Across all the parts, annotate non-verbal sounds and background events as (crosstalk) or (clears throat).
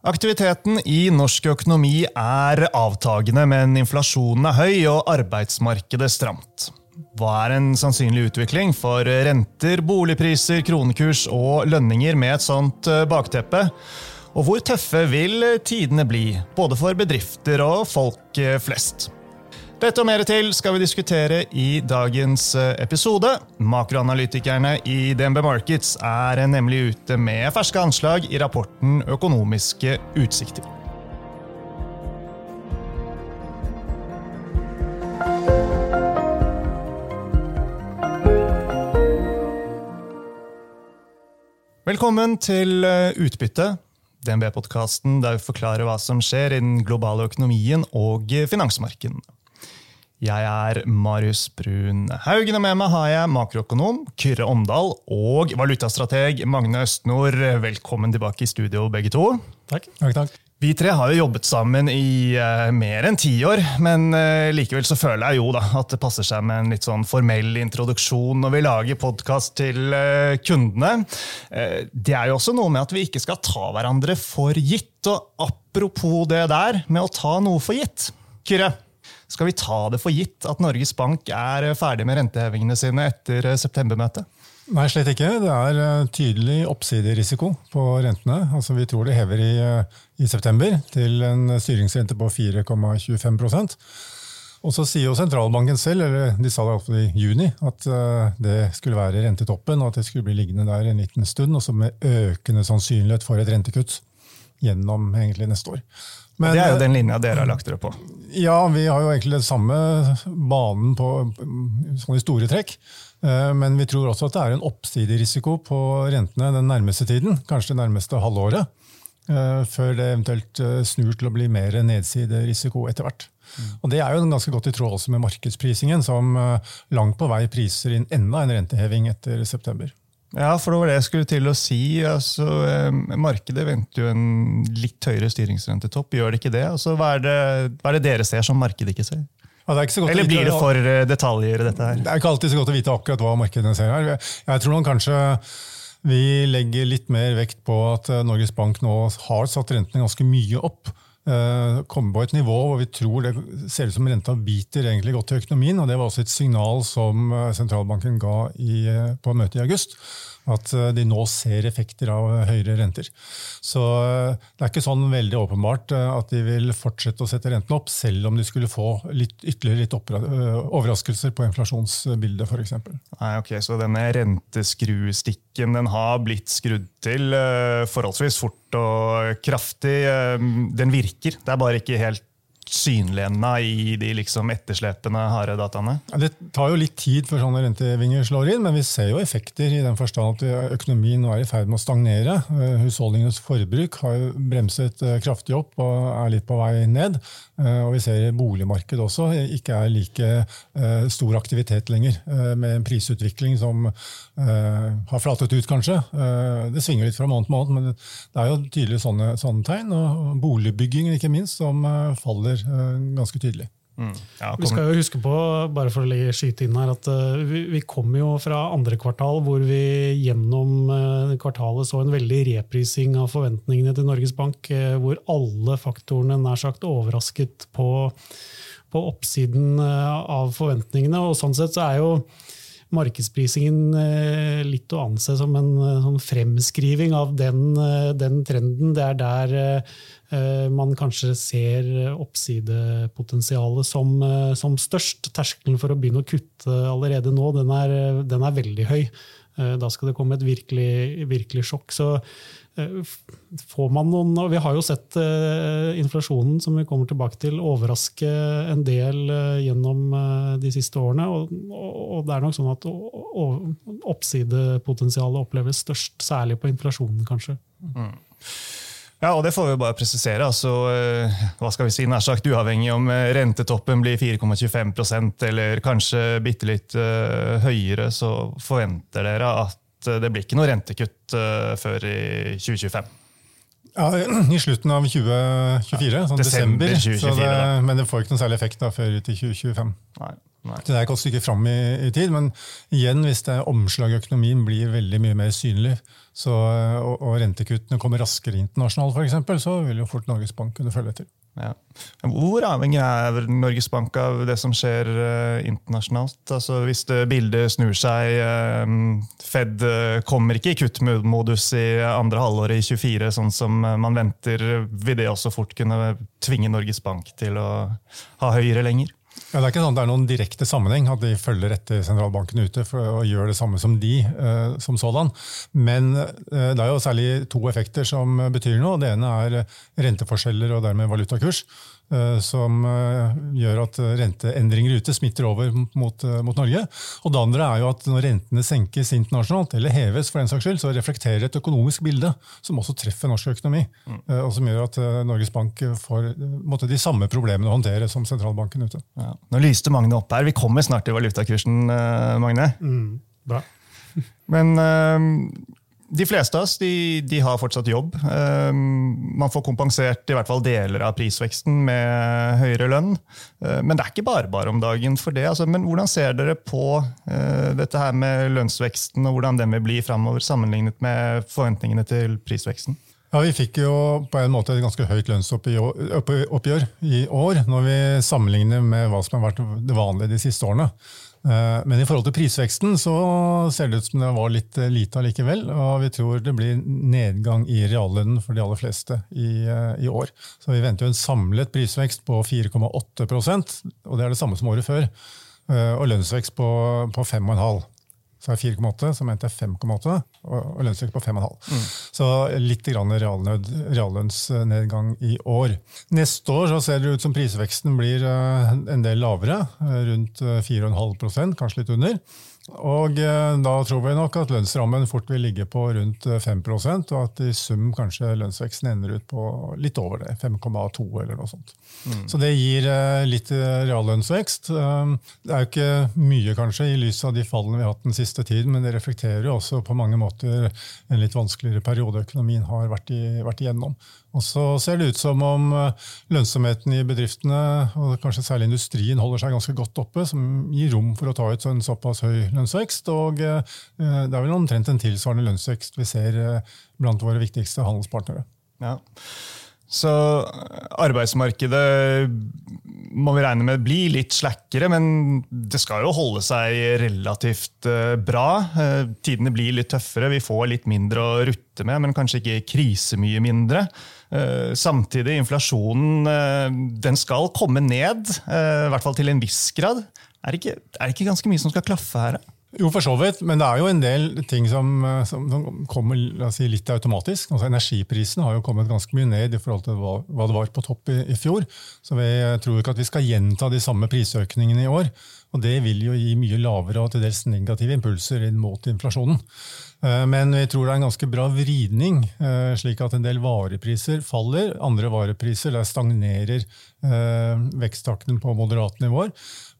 Aktiviteten i norsk økonomi er avtagende, men inflasjonen er høy og arbeidsmarkedet stramt. Hva er en sannsynlig utvikling for renter, boligpriser, kronekurs og lønninger med et sånt eh, bakteppe? Og hvor tøffe vil tidene bli, både for bedrifter og folk eh, flest? Dette og mer til skal vi diskutere i dagens eh, episode. Makroanalytikerne i DNB Markets er nemlig ute med ferske anslag i rapporten Økonomiske utsikter. Velkommen til eh, Utbytte, DNB-podkasten der vi forklarer hva som skjer i den globale økonomien og finansmarkedene. Jeg er Marius Brun Haugen, og med meg har jeg makroøkonom Kyrre Omdal og valutastrateg Magne Østnord. Velkommen tilbake i studio, begge to. Takk. takk, takk. Vi tre har jo jobbet sammen i uh, mer enn ti år, men uh, likevel så føler jeg jo da at det passer seg med en litt sånn formell introduksjon når vi lager podkast til uh, kundene. det er jo også noe med at vi ikke skal ta hverandre for gitt. Og apropos det der med å ta noe for gitt. Kyrre, skal vi ta det for gitt at Norges Bank er ferdig med rentehevingene sine etter eh, septembermøtet? Nei, slett ikke. Det er eh, tydelig oppsiderisiko på rentene. Altså, vi tror det hever i, eh, i september til en styringsrente på 4,25% og så sier jo sentralbanken selv, eller de sa det iallfall i juni, at det skulle være rentetoppen, og at det skulle bli liggende der en liten stund, og så med økende sannsynlighet for et rentekutt gjennom egentlig neste år. Men, det er jo den linja dere har lagt dere på? Ja, vi har jo egentlig den samme banen på sånn i store trekk. Eh, men vi tror også at det er en oppsiderisiko på rentene den nærmeste tiden, kanskje det nærmeste halvåret. Eh, før det eventuelt eh, snur til å bli mer nedsiderisiko etter hvert. Mm. Og Det er jo ganske godt i tråd også med markedsprisingen, som langt på vei priser inn enda en renteheving etter september. Ja, for det var det jeg skulle til å si. Altså, eh, markedet venter jo en litt høyere styringsrentetopp. Gjør det ikke det? Altså, hva, er det hva er det dere ser som markedet ikke ser? Ja, Eller blir det for uh, detaljer, dette her? Det er ikke alltid så godt å vite akkurat hva markedene ser her. Jeg tror kanskje vi legger litt mer vekt på at eh, Norges Bank nå har satt rentene ganske mye opp. Uh, komme på et nivå hvor vi tror det ser ut som renta biter egentlig godt til økonomien. og Det var også et signal som sentralbanken ga i, på møtet i august at eh, de nå ser effekter av høyere renter. Så eh, det er ikke sånn veldig åpenbart eh, at de vil fortsette å sette renten opp, selv om de skulle få litt, ytterligere litt overraskelser på inflasjonsbildet f.eks. Ok, så denne renteskruestikken den har blitt skrudd til forholdsvis fort og kraftig. Den virker, det er bare ikke helt synlig ennå i de liksom etterslepende harde dataene? Det tar jo litt tid før sånne rentevinger slår inn, men vi ser jo effekter i den forstand at økonomien nå er i ferd med å stagnere. Eh, husholdningenes forbruk har jo bremset eh, kraftig opp og er litt på vei ned. Eh, og vi ser boligmarkedet også ikke er like stor aktivitet lenger, med en prisutvikling som har flatet ut, kanskje. Det svinger litt fra måned til måned, men det er jo tydelig sånne, sånne tegn. Og boligbyggingen, ikke minst, som faller ganske tydelig. Mm. Ja, vi skal jo huske på bare for å legge skyte inn her, at uh, vi, vi kommer jo fra andre kvartal, hvor vi gjennom uh, kvartalet så en veldig reprising av forventningene til Norges Bank, uh, hvor alle faktorene nær sagt overrasket på, på oppsiden av forventningene. og Sånn sett så er jo markedsprisingen litt å anse som en sånn fremskriving av den, den trenden. Det er der Eh, man kanskje ser oppsidepotensialet som, eh, som, størst. Terskelen for å begynne å kutte allerede nå, den er, den er veldig høy. Eh, da skal det komme et virkelig, virkelig sjokk. Så får man noen og Vi har jo sett inflasjonen som vi kommer tilbake til, overraske en del gjennom de siste årene. Og, og det er nok sånn at oppsidepotensialet oppleves størst, særlig på inflasjonen, kanskje. Mm. Ja, og det får vi bare presisere. altså, eh, hva skal vi si, nær sagt Uavhengig om eh, rentetoppen blir 4,25% eller kanskje bitte litt høyere, så forventer dere at det blir ikke noe rentekutt uh, før i 2025? Ja, I slutten av 2024, sånn desember. desember 2024, det, men det får ikke noen særlig effekt da, før ut i 2025. Nei. Nei. Det er ikke et stykke fram i, i, tid, men igjen, hvis det er omslag i økonomien blir veldig mye mer synlig, så, og, og, rentekuttene kommer raskere internasjonalt, f.eks., så vil jo fort Norges Bank kunne følge etter. Ja. Hvor avhengig er Norges Bank av det som skjer eh, internasjonalt? Altså, hvis det bildet snur seg, eh, Fed uh, kommer ikke i kuttmodus i andre halvår i 24, sånn som man venter, vil det også fort kunne tvinge Norges Bank til å ha høyere lenger? Ja, det er ikke sånn det er noen direkte sammenheng, at de følger etter sentralbanken ute for å gjøre det samme som de eh, som sådan. Men eh, det er jo særlig to effekter som betyr noe. Det ene er renteforskjeller og dermed valutakurs. Eh, som eh, gjør at renteendringer ute smitter over mot, eh, mot, Norge. Og det andre er jo at når rentene senkes internasjonalt, eller heves, for den saks skyld, så reflekterer et økonomisk bilde som også treffer norsk økonomi. Mm. Og som gjør at Norges Bank får måtte, de samme problemene å håndtere som sentralbanken ute. Ja. Nå lyste Magne opp her. Vi kommer snart til valutakursen, Magne. Mm, bra. Men de fleste av oss de, de har fortsatt jobb. Ehm, man får kompensert i hvert fall deler av prisveksten med høyere lønn. Eh, men det er ikke bare bare om dagen for det. Altså, men hvordan ser dere på uh, dette her med lønnsveksten, og hvordan den vil bli framover sammenlignet med forventningene til prisveksten? Ja, Vi fikk jo på en måte et ganske høyt lønnsoppgjør i år, når vi sammenligner med hva som har vært det vanlige de siste årene. Eh, men i forhold til prisveksten så ser det ut som det var litt eh, lite allikevel. Og vi tror det blir nedgang i reallønnen for de aller fleste i, eh, i år. Så vi venter jo en samlet prisvekst på 4,8% og det er det samme som året før. Og lønnsvekst på, på 5,5 så er 4,8, så mente jeg 5,8, og lønnsvekst på 5,5. Mm. Så litt reallønnsnedgang i år. Neste år så ser det ut som prisveksten blir eh, en del lavere, eh, rundt 4,5% kanskje litt under. Og eh, da tror vi nok at lønnsrammen fort vil ligge på rundt 5 eh, og at i sum kanskje lønnsveksten ender ut på litt over det, 5,2 eller noe sånt. Mm. Så det gir eh, litt reallønnsvekst. Det er jo ikke mye, kanskje, i lys av de fallene vi har hatt den siste tiden, men det reflekterer jo også på mange måter en litt vanskeligere periode økonomien har vært, i, vært igjennom. Og så ser det ut som om lønnsomheten i bedriftene, og kanskje særlig industrien, holder seg ganske godt oppe, som gir rom for å ta ut en såpass høy lønnsvekst. Og eh, det er vel omtrent en tilsvarende lønnsvekst vi ser eh, blant våre viktigste handelspartnere. Ja. Så arbeidsmarkedet må vi regne med blir litt slakkere, men det skal jo holde seg relativt bra. Tidene blir litt tøffere, vi får litt mindre å rutte med, men kanskje ikke krise mye mindre. Eh, samtidig, inflasjonen eh, den skal komme ned, eh, i hvert fall til en viss grad. Er det ikke, er det ikke ganske mye som skal klaffe her? Jo, for så vidt, men det er jo en del ting som, som, som kommer si, litt automatisk. Altså, energiprisene har jo kommet ganske mye ned i forhold til hva, hva det var på topp i, i, fjor. Så vi tror ikke at vi skal gjenta de samme prisøkningene i år. Og det vil jo gi mye lavere og til dels negative impulser inn mot inflasjonen. Eh, men vi tror det er en ganske bra vridning, eh, slik at en del varepriser faller. Andre varepriser der stagnerer eh, veksttakten på moderate nivåer.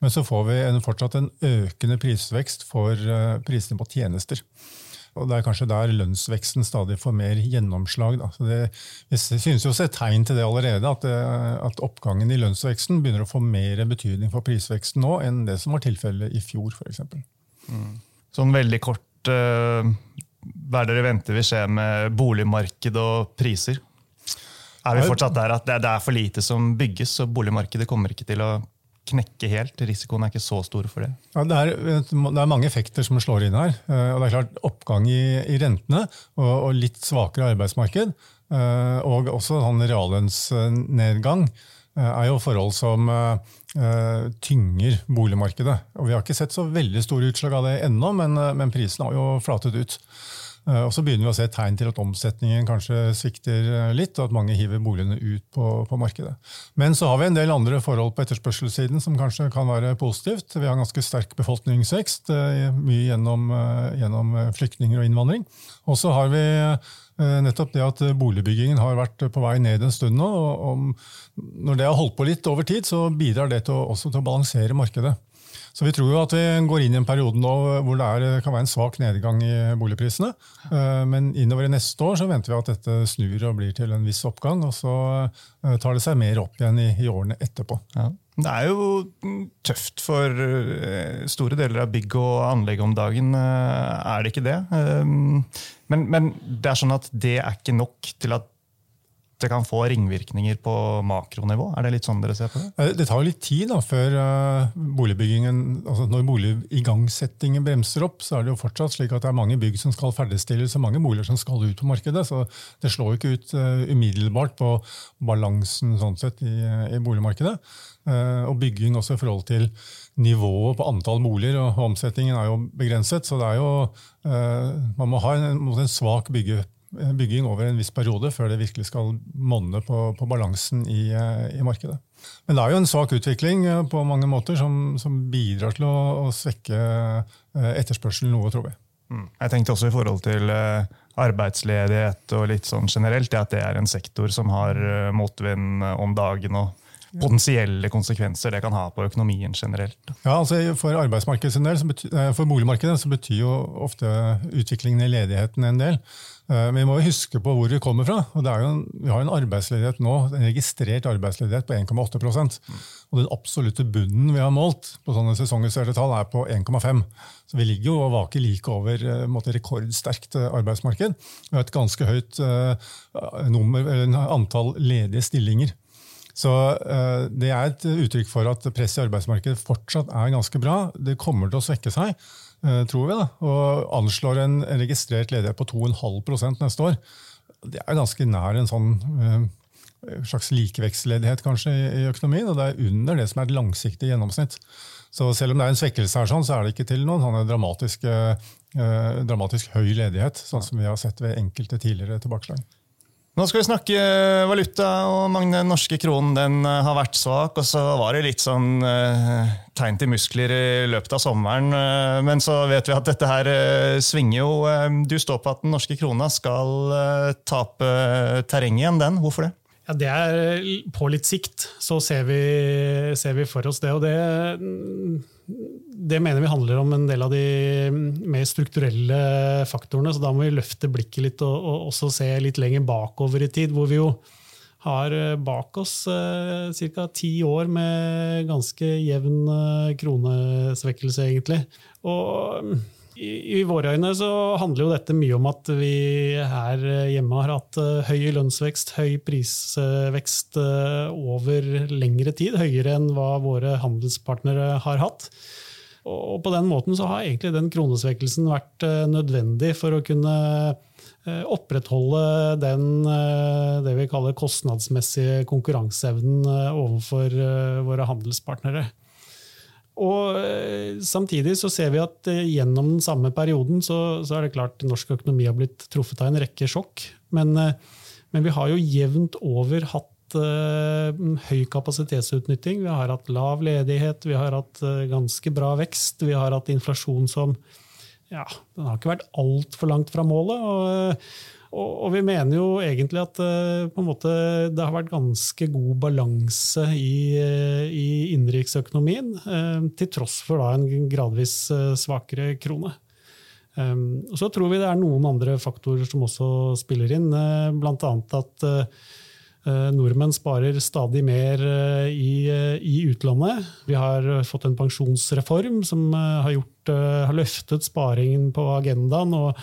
Men så får vi en, fortsatt en økende prisvekst for prisene på tjenester. Og Det er kanskje der lønnsveksten stadig får mer gjennomslag. Det, vi synes jo å se tegn til det allerede, at, det, at, oppgangen i lønnsveksten begynner å få mer betydning for prisveksten nå enn det som var tilfellet i fjor f.eks. Mm. Sånn veldig kort uh, hva er det dere venter vil skje med boligmarked og priser? Er vi fortsatt der at det er for lite som bygges, og boligmarkedet kommer ikke til å knekke helt? Risikoen er ikke så stor for det? Ja, det, er, det, er, mange effekter som slår inn her. Eh, og det er klart Oppgang i, i rentene og, og, litt svakere arbeidsmarked, eh, og også sånn reallønnsnedgang, er jo forhold som uh, tynger boligmarkedet. Og Vi har ikke sett så veldig store utslag av det ennå, men, men prisen har jo flatet ut. Og Så begynner vi å se tegn til at omsetningen kanskje svikter litt, og at mange hiver boligene ut på, på, markedet. Men så har vi en del andre forhold på etterspørselssiden som kanskje kan være positivt. Vi har ganske sterk befolkningsvekst, mye gjennom, gjennom flyktninger og innvandring. Og så har vi Eh, nettopp det at boligbyggingen har vært på vei ned en stund nå. og Når det har holdt på litt over tid, så bidrar det til å, også til å balansere markedet. Så vi tror jo at vi går inn i en periode nå hvor det er, kan være en svak nedgang i boligprisene. Eh, men innover i neste år så venter vi at dette snur og blir til en viss oppgang. Og så eh, tar det seg mer opp igjen i, i årene etterpå. Ja. Det er jo tøft for eh, store deler av bygg og anlegg om dagen, eh, er det ikke det? Men, men det er sånn at det er ikke nok til at det kan få ringvirkninger på makronivå? Er det litt sånn dere ser på det? Eh, det tar litt tid da, før boligbyggingen altså Når boligigangsettingen bremser opp, så er det jo fortsatt slik at det er mange bygg som skal ferdigstilles og mange boliger som skal ut på markedet. Så det slår jo ikke ut umiddelbart på balansen sånn sett i, i boligmarkedet. Uh, og bygging også i forhold til nivået på antall boliger, og omsetningen er jo begrenset. Så det er jo, man må ha en, en svak bygge Eh, bygging over en viss periode før det virkelig skal monne på, på balansen i, eh, i, markedet. Men det er jo en svak utvikling eh, på mange måter som, som bidrar til å, å, svekke etterspørselen noe, tror vi. Mm. Jeg tenkte også i forhold til arbeidsledighet og litt sånn generelt, at det er en sektor som har motvind om dagen. og potensielle konsekvenser det kan ha på økonomien generelt. Ja, altså For arbeidsmarkedet sin del, for boligmarkedet så betyr jo ofte utviklingen i ledigheten en del. Eh, vi må jo huske på hvor vi kommer fra. og en, Vi har en arbeidsledighet nå, en registrert arbeidsledighet på 1,8 mm. Og den absolutte bunnen vi har målt på sånne sesongjusterte tall, er på 1,5 Så vi ligger jo og vaker like over eh, måte, rekordsterkt eh, arbeidsmarked. Vi har et ganske høyt nummer, antall ledige stillinger. Så uh, Det er et uttrykk for at presset i arbeidsmarkedet fortsatt er ganske bra. Det kommer til å svekke seg. Eh, tror vi, da, og anslår en registrert ledighet på 2,5% neste år. Det er ganske nær en sånn eh, slags likevekstledighet kanskje i økonomien, og det er under det som er et langsiktig gjennomsnitt. Så selv om det er en svekkelse her, sånn, så er det ikke til noen sånn dramatisk, eh, dramatisk høy ledighet, sånn som vi har sett ved enkelte tidligere tilbakeslag. Nå skal vi snakke valuta, og Magne, den norske kronen den eh, har vært svak. Og så var det litt sånn eh, tegn til muskler i løpet av sommeren. Eh, men så vet vi at dette her eh, svinger jo. Eh, du står på at den norske krona skal eh, tape terreng igjen, den. Hvorfor det? Ja, Det er på litt sikt. Så ser vi, ser vi for oss det. Og det det mener vi handler om en del av de mer strukturelle faktorene. Så da må vi løfte blikket litt og, og også se litt lenger bakover i tid, hvor vi jo har eh, bak oss eh, ca. ti år med ganske jevn eh, kronesvekkelse, egentlig. Og i, våre øyne så handler jo dette mye om at vi her hjemme har hatt høy lønnsvekst, høy prisvekst over lengre tid. Høyere enn hva våre handelspartnere har hatt. Og på den måten så har egentlig den kronesvekkelsen vært eh, nødvendig for å kunne eh, opprettholde den eh, det vi kaller kostnadsmessige konkurranseevnen overfor våre handelspartnere. Og Samtidig så ser vi at gjennom den samme perioden så, så er det klart norsk økonomi har blitt truffet av en rekke sjokk. Men, men vi har jo jevnt over hatt uh, høy kapasitetsutnytting, vi har hatt lav ledighet, vi har hatt uh, ganske bra vekst. Vi har hatt inflasjon som ja, den har ikke vært altfor langt fra målet. Og, og, og, vi mener jo egentlig at en måte, det har vært ganske god balanse i, i innenriksøkonomien, til tross for da, en gradvis svakere krone. Um, og så tror vi det er noen andre faktorer som også spiller inn, bl.a. at Eh, nordmenn sparer stadig mer eh, i, eh, i, utlandet. Vi har fått en pensjonsreform som har, gjort, har løftet sparingen på agendaen og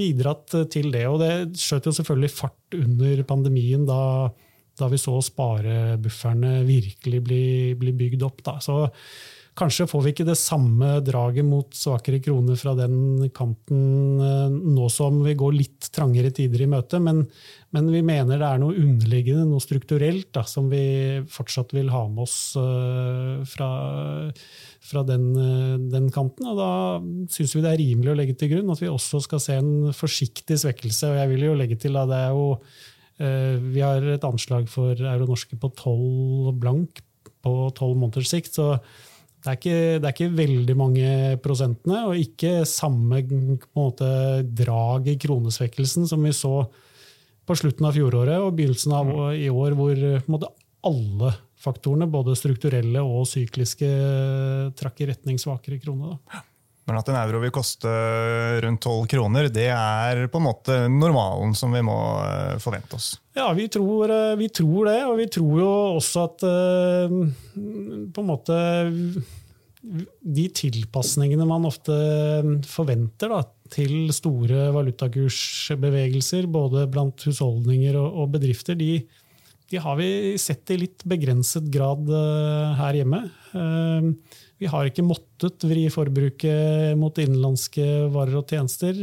bidratt til det. Og det skjøt jo selvfølgelig fart under pandemien, da, da vi så sparebufferne virkelig bli, bli bygd opp. Da. Så Kanskje får vi ikke det samme draget mot svakere kroner fra den kanten eh, nå som vi går litt trangere tider i møte, men, men vi mener det er noe underliggende, noe strukturelt, da, som vi fortsatt vil ha med oss uh, fra, fra den, uh, den, kanten. Og da syns vi det er rimelig å legge til grunn at vi også skal se en forsiktig svekkelse. Og jeg vil jo legge til at det er jo uh, Vi har et anslag for euro-norske på 12 blank på tolv måneders sikt. så det er, ikke, det er, ikke, veldig mange prosentene, og ikke samme måte, drag i kronesvekkelsen som vi så på slutten av fjoråret og begynnelsen av mm. i år, hvor måte, alle faktorene, både strukturelle og sykliske, trakk i retning svakere krone. Da. Men at en euro vil koste rundt 12 kroner, det er på en måte normalen som vi må eh, forvente oss. Ja, vi tror, eh, vi tror det, og vi tror jo også at eh, på en måte de tilpasningene man ofte forventer da, til store valutakursbevegelser, både blant husholdninger og, bedrifter, de, de, har vi sett i litt begrenset grad her hjemme. Vi har ikke måttet vri forbruket mot innenlandske varer og tjenester.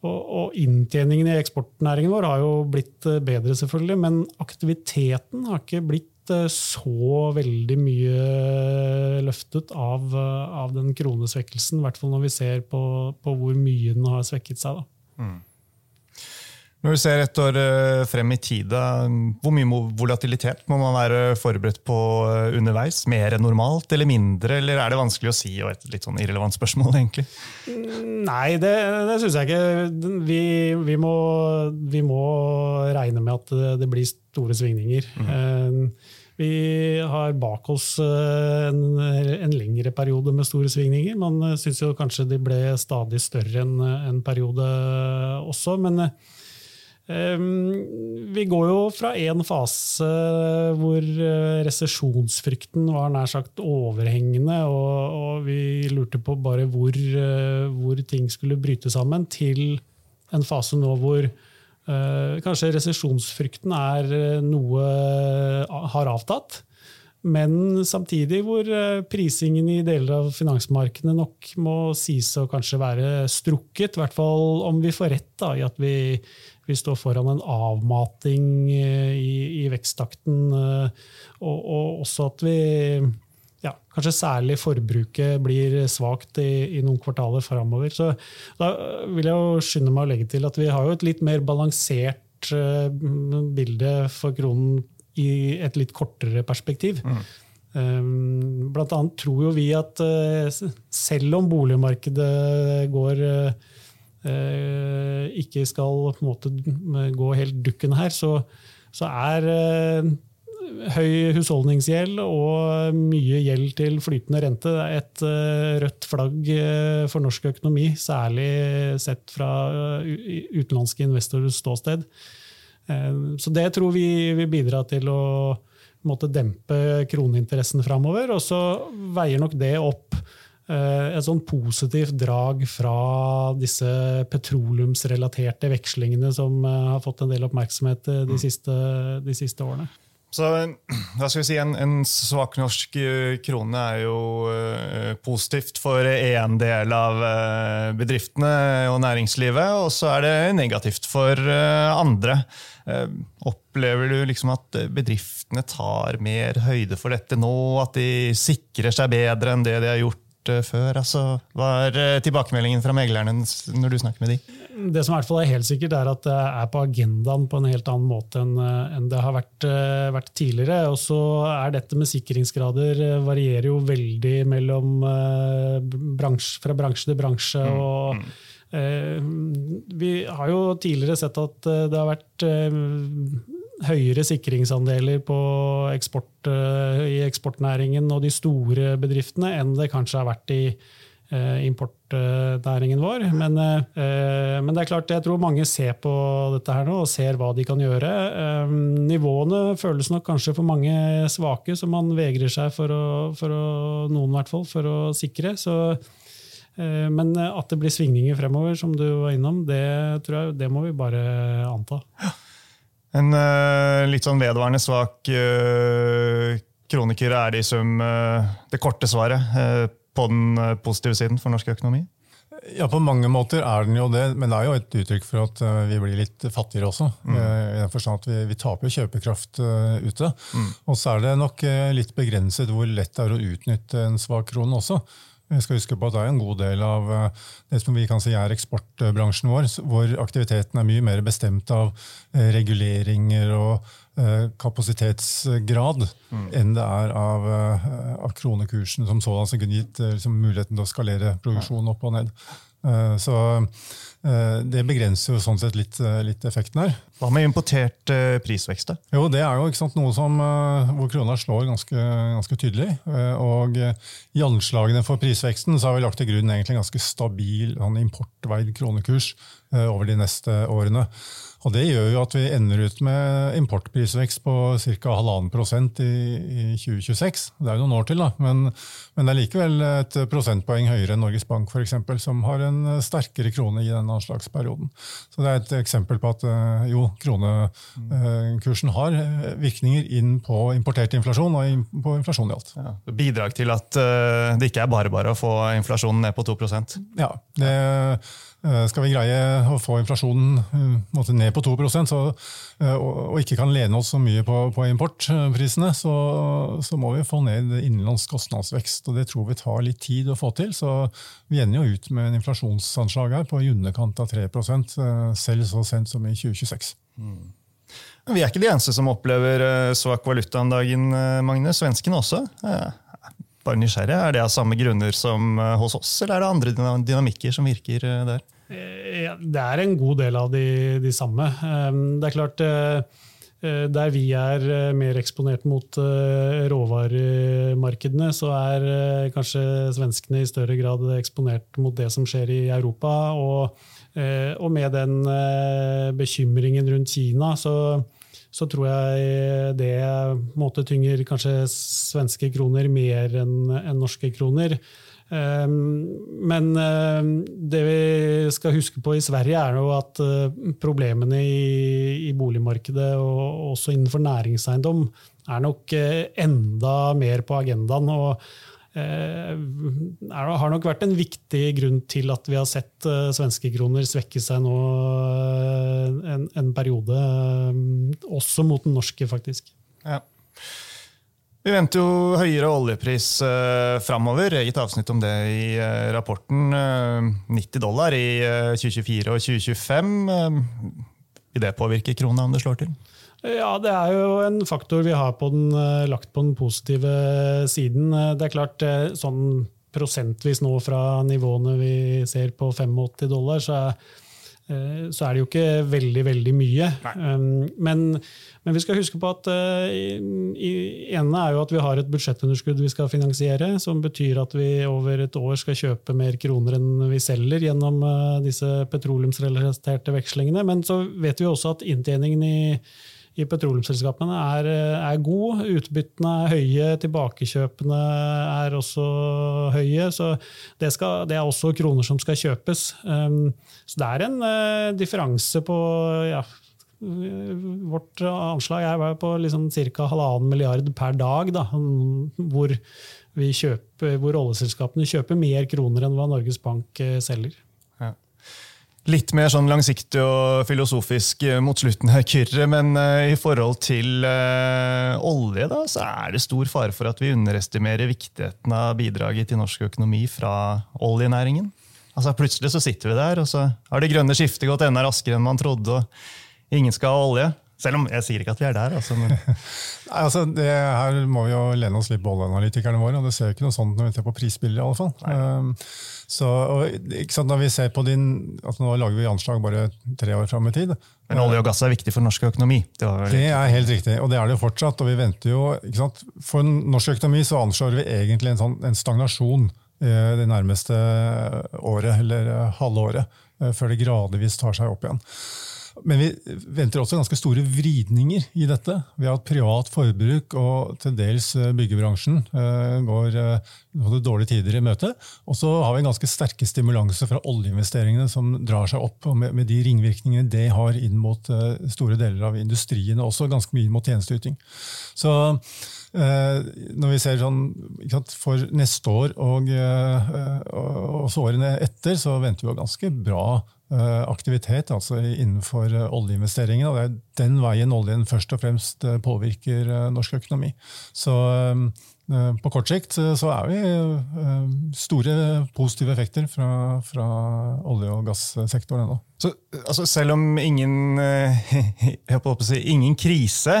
Og, og inntjeningen i eksportnæringen vår har jo blitt eh, bedre, selvfølgelig, men aktiviteten har ikke blitt eh, så veldig mye løftet av, eh, av den kronesvekkelsen. I hvert fall når vi ser på, på hvor mye den har svekket seg. Da. Mm. Når du ser et år eh, frem i tid, hvor mye volatilitet må man være forberedt på eh, underveis? Mer enn normalt eller mindre, eller er det vanskelig å si? og Et litt sånn irrelevant spørsmål, egentlig. Mm, nei, det, det syns jeg ikke. Vi, vi, må, vi, må, regne med at det blir store svingninger. Mm. Vi har bak oss en, en, lengre periode med store svingninger. Man syns kanskje de ble stadig større enn en periode også. men vi går jo fra en fase hvor eh, resesjonsfrykten var nær sagt overhengende, og, og vi lurte på bare hvor, eh, hvor, ting skulle bryte sammen, til en fase nå hvor uh, kanskje resesjonsfrykten er noe har avtatt. Men samtidig hvor prisingen i deler av finansmarkedene nok må sies å kanskje være strukket. I hvert fall om vi får rett da, i at vi vi står foran en avmating eh, i, i veksttakten, eh, og, og, også at vi ja, kanskje særlig forbruket blir svakt i, i, noen kvartaler framover. Så da vil jeg jo skynde meg å legge til at vi har jo et litt mer balansert bilde for kronen i et litt kortere perspektiv. Mm. Um, blant annet tror jo vi at uh, selv om boligmarkedet går Eh, ikke skal på en måte gå helt dukken her, så, så er eh, høy husholdningsgjeld og mye gjeld til flytende rente et eh, rødt flagg for norsk økonomi, særlig sett fra utenlandske investorers ståsted. Så det tror vi vil bidra til å måtte dempe kroneinteressen framover. Og så veier nok det opp Eh, et sånn positivt drag fra disse petroleumsrelaterte vekslingene som eh, har fått en del oppmerksomhet eh, de mm. siste, de siste årene. Så (clears throat) hva skal vi si, En, en svak norsk krone er jo uh, positivt for én del av uh, bedriftene og næringslivet, og så er det negativt for uh, andre. opplever du liksom at bedriftene tar mer høyde for dette nå? At de sikrer seg bedre enn det de har gjort Eh, før? Altså, hva er eh, tilbakemeldingen fra meglerne når du snakker med de? Det som i hvert fall er helt sikkert, er at det er på agendaen på en helt annen måte enn, eh, det har vært, vært, tidligere. Og så er dette med sikringsgrader varierer jo veldig mellom bransje, fra bransje til bransje. Mm, og mm. Vi har jo tidligere sett at det har vært høyere sikringsandeler eksport, uh, i eksportnæringen og de store bedriftene enn det kanskje har vært i uh, importnæringen vår. Men, uh, men, det er klart, jeg tror mange ser på dette her nå og ser hva de kan gjøre. nivåene føles nok kanskje for mange svake, så man vegrer seg for å, for å noen hvert fall, for å sikre. Så men at det blir svingninger fremover, som du var innom, det, tror jeg, det må vi bare anta. Ja. En uh, litt sånn vedvarende svak uh, kroniker er det i sum uh, det korte svaret på den positive siden for norsk økonomi? Ja, På mange måter er den jo det, men det er jo et uttrykk for at vi blir litt fattigere også. Mm. I den forstand at vi, vi taper kjøpekraft ute. Mm. Og så er det nok litt begrenset hvor lett det er å utnytte en svak krone også. Vi skal huske på at Det er en god del av eh, det som vi kan si er eksportbransjen vår, hvor aktiviteten er mye mer bestemt av eh, reguleringer og eh, kapasitetsgrad mm. enn det er av, av kronekursen som sådan, som kunne gitt liksom, muligheten til å skalere produksjonen opp og ned. Så det begrenser jo sånn sett litt, litt effekten her. Hva med importert prisvekst? Jo, Det er jo sant, noe som, hvor krona slår ganske, ganske tydelig. Og I anslagene for prisveksten så har vi lagt til grunn egentlig en ganske stabil sånn importveid kronekurs over de neste årene. Og Det gjør jo at vi ender ut med importprisvekst på ca. halvannen prosent i, i 2026. Det er jo noen år til, da, men, men, det er likevel et prosentpoeng høyere enn Norges Bank, f.eks., som har en sterkere krone i denne anslagsperioden. Så Det er et eksempel på at eh, jo, kronekursen har virkninger inn på importert inflasjon og på inflasjon i alt. Ja, bidrag til at eh, det ikke er bare bare å få inflasjonen ned på 2% Ja, det Eh, skal vi greie å få inflasjonen eh, ned på 2% så, eh, og ikke kan lene oss så mye på, på importprisene, så, så, må vi få ned innenlands kostnadsvekst. og Det tror vi tar litt tid å få til. så Vi ender jo ut med en inflasjonsanslag her på i underkant av 3% selv så sent som i 2026. Mm. Vi er ikke de eneste som opplever svak valuta om dagen, Magne. Svenskene også. Bare nysgjerrig, Er det av samme grunner som eh, hos oss, eller er det andre dynamikker som virker eh, der? Eh, det er en god del av de, de samme. Det er klart der vi er mer eksponert mot råvaremarkedene, så er kanskje svenskene i større grad eksponert mot det som skjer i Europa. Og, og med den bekymringen rundt Kina, så så tror jeg det måte tynger kanskje svenske kroner mer enn en norske kroner. Ehm, men ehm, det vi skal huske på i Sverige, er jo at eh, problemene i, boligmarkedet, og også innenfor næringseiendom, er nok eh, enda mer på agendaen. og Eh, har nok vært en viktig grunn til at vi har sett uh, svenskekroner svekke seg nå uh, en, en, periode, også mot den norske, faktisk. Ja. Vi venter jo høyere oljepris uh, framover. Eget avsnitt om det i uh, rapporten. 90 dollar i 2024 og 2025. vil det påvirke krona om det slår til? Ja, det er jo en faktor vi har på den, eh, lagt på den positive siden. Eh, det er klart, eh, sånn prosentvis nå fra nivåene vi ser på 85 dollar, så er, så er det jo ikke veldig, veldig mye. Um, men, men, vi skal huske på at ene er jo at vi har et budsjettunderskudd vi skal finansiere, som betyr at vi over et år skal kjøpe mer kroner enn vi selger gjennom disse petroleumsrelaterte vekslingene. Men så vet vi også at inntjeningen i i petroleumsselskapene er, er god. Utbyttene er høye, tilbakekjøpene er også høye. Så det, skal, det, er også kroner som skal kjøpes. Um, så det er en uh, differanse på ja, Vårt anslag er på liksom ca. halvannen milliard per dag, da, hvor, kjøper, hvor oljeselskapene kjøper mer kroner enn hva Norges Bank uh, selger. Litt mer sånn langsiktig og filosofisk eh, mot slutten her, Kyrre. Men uh, i forhold til uh, olje, da, så er det stor fare for at vi underestimerer viktigheten av bidraget til norsk økonomi fra oljenæringen. Altså Plutselig så sitter vi der, og så har det grønne skiftet gått enda raskere enn man trodde. og Ingen skal ha olje. Selv om jeg sier ikke at vi er der. Altså, men... (laughs) Nei, altså, det her må vi jo lene oss litt på oljeanalytikerne våre, og det ser jo ikke noe sånt når vi ser på prisbilder. i alle fall. Um, så, og, sant, når vi ser på din, altså Nå lager vi anslag bare tre år fram i tid. Men olje og gass er viktig for norsk økonomi? Det, det, er helt riktig, og det er det jo fortsatt. og vi venter jo, sant, For norsk økonomi så anslår vi egentlig en, sånn, en stagnasjon eh, det nærmeste året, eller halvåret, halve året, eh, før det gradvis tar seg opp igjen. Men vi venter også ganske store vridninger i dette. Vi har hatt privat forbruk og til dels eh, byggebransjen eh, går uh, dårlige tider i møte. Og så har vi en ganske sterke stimulanser fra oljeinvesteringene som drar seg opp, og med, de ringvirkningene det har inn mot store deler av industrien, og også ganske mye mot tjenesteyting. Så når vi ser sånn, For neste år og, og, årene etter, så venter vi ganske bra Eh, aktivitet altså innenfor eh, oljeinvesteringene. Det er den veien oljen først og fremst eh, påvirker norsk økonomi. Så på kort sikt så er vi store positive effekter fra, fra olje- og gassektoren ennå. Så altså, Selv om ingen, (laughs) si, ingen krise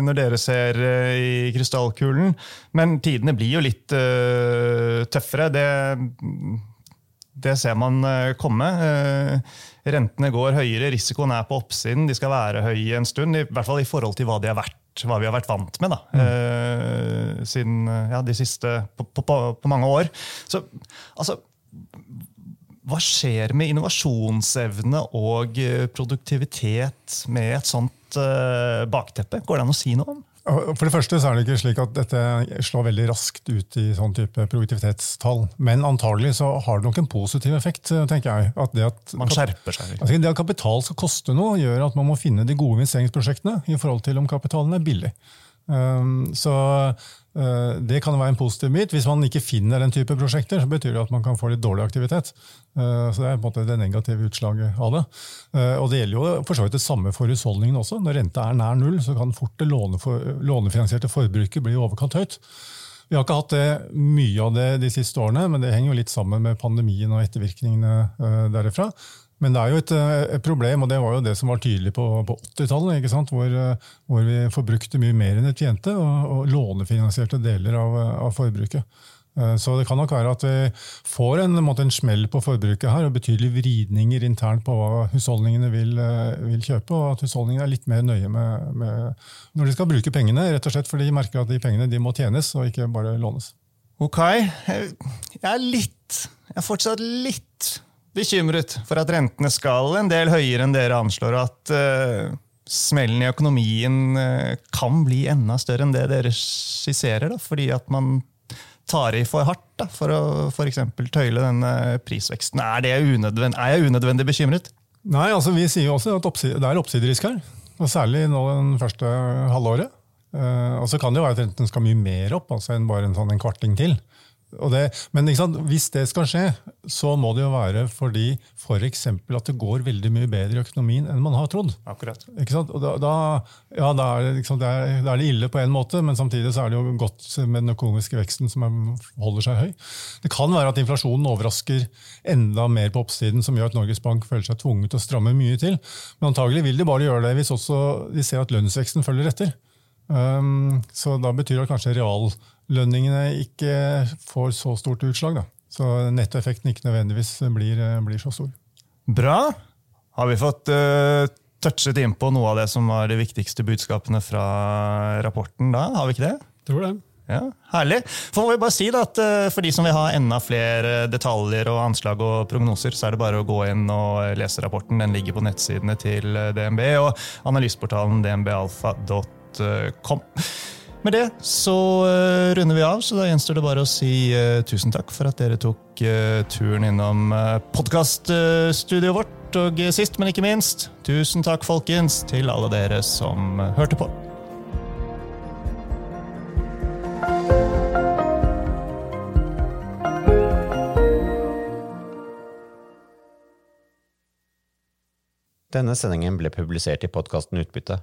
når dere ser i krystallkulen, men tidene blir jo litt tøffere. Det det ser man eh, komme. Eh, rentene går høyere, risikoen er på oppsiden. De skal være høye en stund, i hvert fall i forhold til hva de har vært hva vi har vært vant med da, mm. siden ja, de siste på, på, på, mange år. Så altså, hva skjer med innovasjonsevne og produktivitet med et sånt bakteppe? Går det an å si noe om? For det første så er det ikke slik at dette slår veldig raskt ut i sånn type produktivitetstall. Men antagelig så har det nok en positiv effekt. tenker jeg. At det at, man skjerper seg. Altså det at kapital skal koste noe, gjør at man må finne de gode investeringsprosjektene i forhold til om kapitalen er billig. Um, så uh, det kan være en positiv bit. Hvis man ikke finner den type prosjekter, så betyr det at man kan få litt dårlig aktivitet. Uh, så Det er på en måte det negative utslaget av det. Uh, og Det gjelder jo for så vidt det samme for husholdningene også. Når renta er nær null, så kan fort det lånefinansierte forbruket bli overkant høyt. Vi har ikke hatt det, mye av det de siste årene, men det henger jo litt sammen med pandemien og ettervirkningene derifra. Men det er jo et, eh, et, problem, og det var jo det som var tydelig på, på 80-tallet, hvor, eh, hvor, vi forbrukte mye mer enn vi tjente, og, og lånefinansierte deler av, av, forbruket. Eh, så det kan nok være at vi får en, en, en smell på forbruket her, og betydelige vridninger internt på hva husholdningene vil, vil kjøpe, og at husholdningene er litt mer nøye med, med, når de skal bruke pengene, rett og slett fordi de merker at de pengene de må tjenes, og ikke bare lånes. Ok, jeg er litt Jeg er fortsatt litt bekymret for at rentene skal en del høyere enn dere anslår, at uh, smellen i økonomien kan bli enda større enn det dere skisserer, da, fordi at man tar i for hardt da, for å f.eks. tøyle denne prisveksten. Er, er, jeg unødvendig bekymret? Nei, altså vi sier jo også at det er oppsiderisk her. og Særlig nå den første halvåret. Uh, og så kan det jo være at renten skal mye mer opp altså enn bare en, sånn en kvarting til. Det, men hvis det skal skje, så må det jo være fordi for at det går veldig mye bedre i økonomien enn man har trodd. Akkurat. Da, da, ja, da, er det, liksom, det er, er det, ille på en måte, men samtidig så er det jo godt med den økonomiske veksten som er, holder seg høy. Det kan være at inflasjonen overrasker enda mer på oppsiden, som gjør at Norges Bank føler seg tvunget til å stramme mye til. Men antagelig vil de bare gjøre det hvis også de ser at lønnsveksten følger etter. Um, så da betyr det kanskje reallønningene ikke får så stort utslag. Da. Så nettoeffekten ikke nødvendigvis blir, blir, så stor. Bra. Har vi fått uh, touchet innpå noe av det som var de viktigste budskapene fra rapporten da? Har vi ikke det? Tror det. Ja, Herlig. For, må vi bare si da, at uh, for de som vil ha enda flere detaljer og anslag og prognoser, så er det bare å gå inn og lese rapporten. Den ligger på nettsidene til DNB og analyseportalen dnbalfa.no kom. Med det så uh, runder vi av, så da gjenstår det bare å si uh, tusen takk for at dere tok uh, turen innom uh, podkaststudioet vårt. Og sist, men ikke minst, tusen takk, folkens, til alle dere som hørte på. Denne sendingen ble publisert i podkasten Utbytte.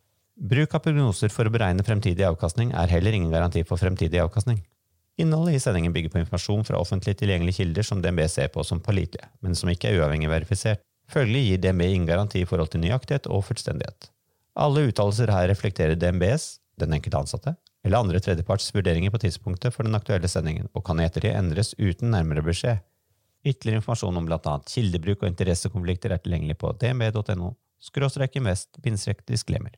Bruk av prognoser for å beregne fremtidig avkastning er heller ingen garanti for fremtidig avkastning. Innholdet i sendingen bygger på informasjon fra offentlig tilgjengelige kilder som DNB ser på som pålitelige, men som ikke er uavhengig verifisert. Følgelig gir DNB ingen garanti i forhold til nøyaktighet og fullstendighet. Alle uttalelser her reflekterer DNBs, den enkelte ansatte, eller andre tredjeparts vurderinger på tidspunktet for den aktuelle sendingen, og kan i ettertid endres uten nærmere beskjed. Ytterligere informasjon om bl.a. kildebruk og interessekonflikter er tilgjengelig på dnb.no skråstrek invest disclaimer.